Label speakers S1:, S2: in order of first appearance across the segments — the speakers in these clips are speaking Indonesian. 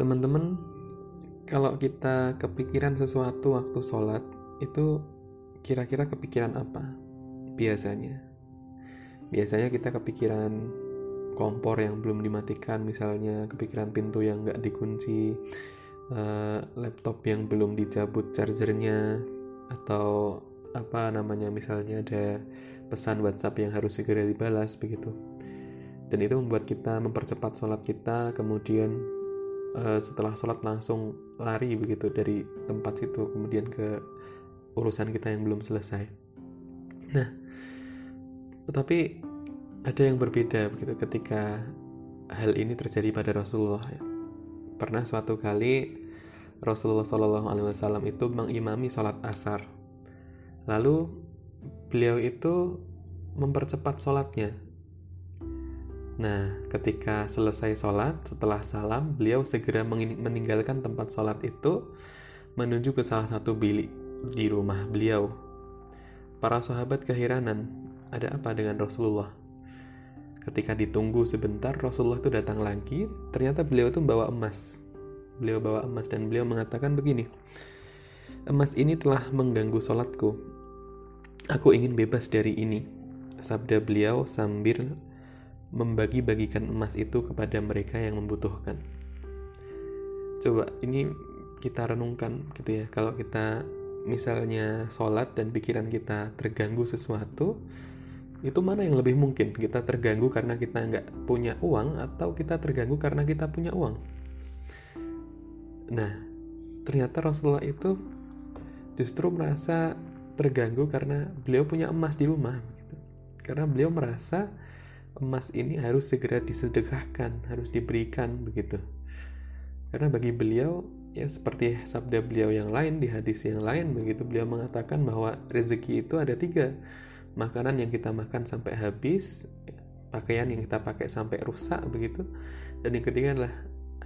S1: teman-teman kalau kita kepikiran sesuatu waktu sholat itu kira-kira kepikiran apa? Biasanya. Biasanya kita kepikiran kompor yang belum dimatikan misalnya kepikiran pintu yang nggak dikunci uh, laptop yang belum dicabut chargernya atau apa namanya misalnya ada pesan WhatsApp yang harus segera dibalas begitu. Dan itu membuat kita mempercepat sholat kita kemudian uh, setelah sholat langsung lari begitu dari tempat situ kemudian ke urusan kita yang belum selesai. Nah tetapi ada yang berbeda begitu ketika hal ini terjadi pada Rasulullah. Pernah suatu kali Rasulullah Shallallahu Alaihi Wasallam itu mengimami sholat asar. Lalu beliau itu mempercepat sholatnya Nah, ketika selesai sholat, setelah salam, beliau segera meninggalkan tempat sholat itu menuju ke salah satu bilik di rumah beliau. Para sahabat keheranan, ada apa dengan Rasulullah? Ketika ditunggu sebentar, Rasulullah itu datang lagi, ternyata beliau itu bawa emas. Beliau bawa emas dan beliau mengatakan begini, Emas ini telah mengganggu sholatku. Aku ingin bebas dari ini. Sabda beliau sambil membagi-bagikan emas itu kepada mereka yang membutuhkan. Coba ini kita renungkan gitu ya, kalau kita misalnya sholat dan pikiran kita terganggu sesuatu, itu mana yang lebih mungkin? Kita terganggu karena kita nggak punya uang atau kita terganggu karena kita punya uang? Nah, ternyata Rasulullah itu justru merasa terganggu karena beliau punya emas di rumah. Gitu. Karena beliau merasa emas ini harus segera disedekahkan, harus diberikan begitu. Karena bagi beliau ya seperti sabda beliau yang lain di hadis yang lain begitu beliau mengatakan bahwa rezeki itu ada tiga. Makanan yang kita makan sampai habis pakaian yang kita pakai sampai rusak begitu. Dan yang ketiga adalah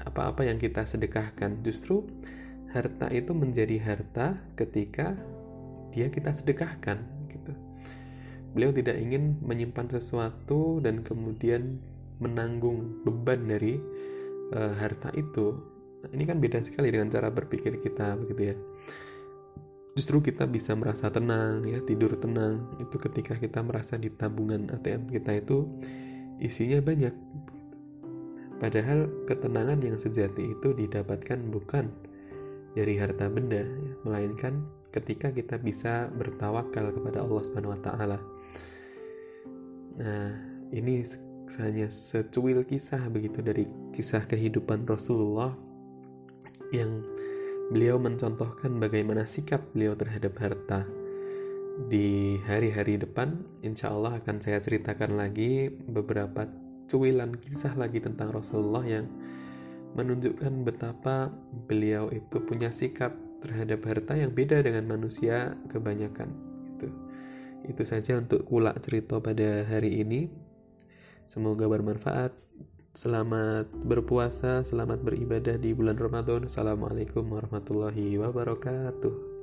S1: apa-apa yang kita sedekahkan. Justru harta itu menjadi harta ketika dia kita sedekahkan gitu beliau tidak ingin menyimpan sesuatu dan kemudian menanggung beban dari uh, harta itu. Nah, ini kan beda sekali dengan cara berpikir kita begitu ya. Justru kita bisa merasa tenang ya, tidur tenang itu ketika kita merasa di tabungan ATM kita itu isinya banyak. Padahal ketenangan yang sejati itu didapatkan bukan dari harta benda, ya, melainkan ketika kita bisa bertawakal kepada Allah Subhanahu wa taala. Nah, ini hanya secuil kisah begitu dari kisah kehidupan Rasulullah yang beliau mencontohkan bagaimana sikap beliau terhadap harta. Di hari-hari depan, insya Allah akan saya ceritakan lagi beberapa cuilan kisah lagi tentang Rasulullah yang menunjukkan betapa beliau itu punya sikap terhadap harta yang beda dengan manusia kebanyakan itu itu saja untuk kulak cerita pada hari ini. Semoga bermanfaat. Selamat berpuasa selamat beribadah di bulan Ramadan. Assalamualaikum warahmatullahi wabarakatuh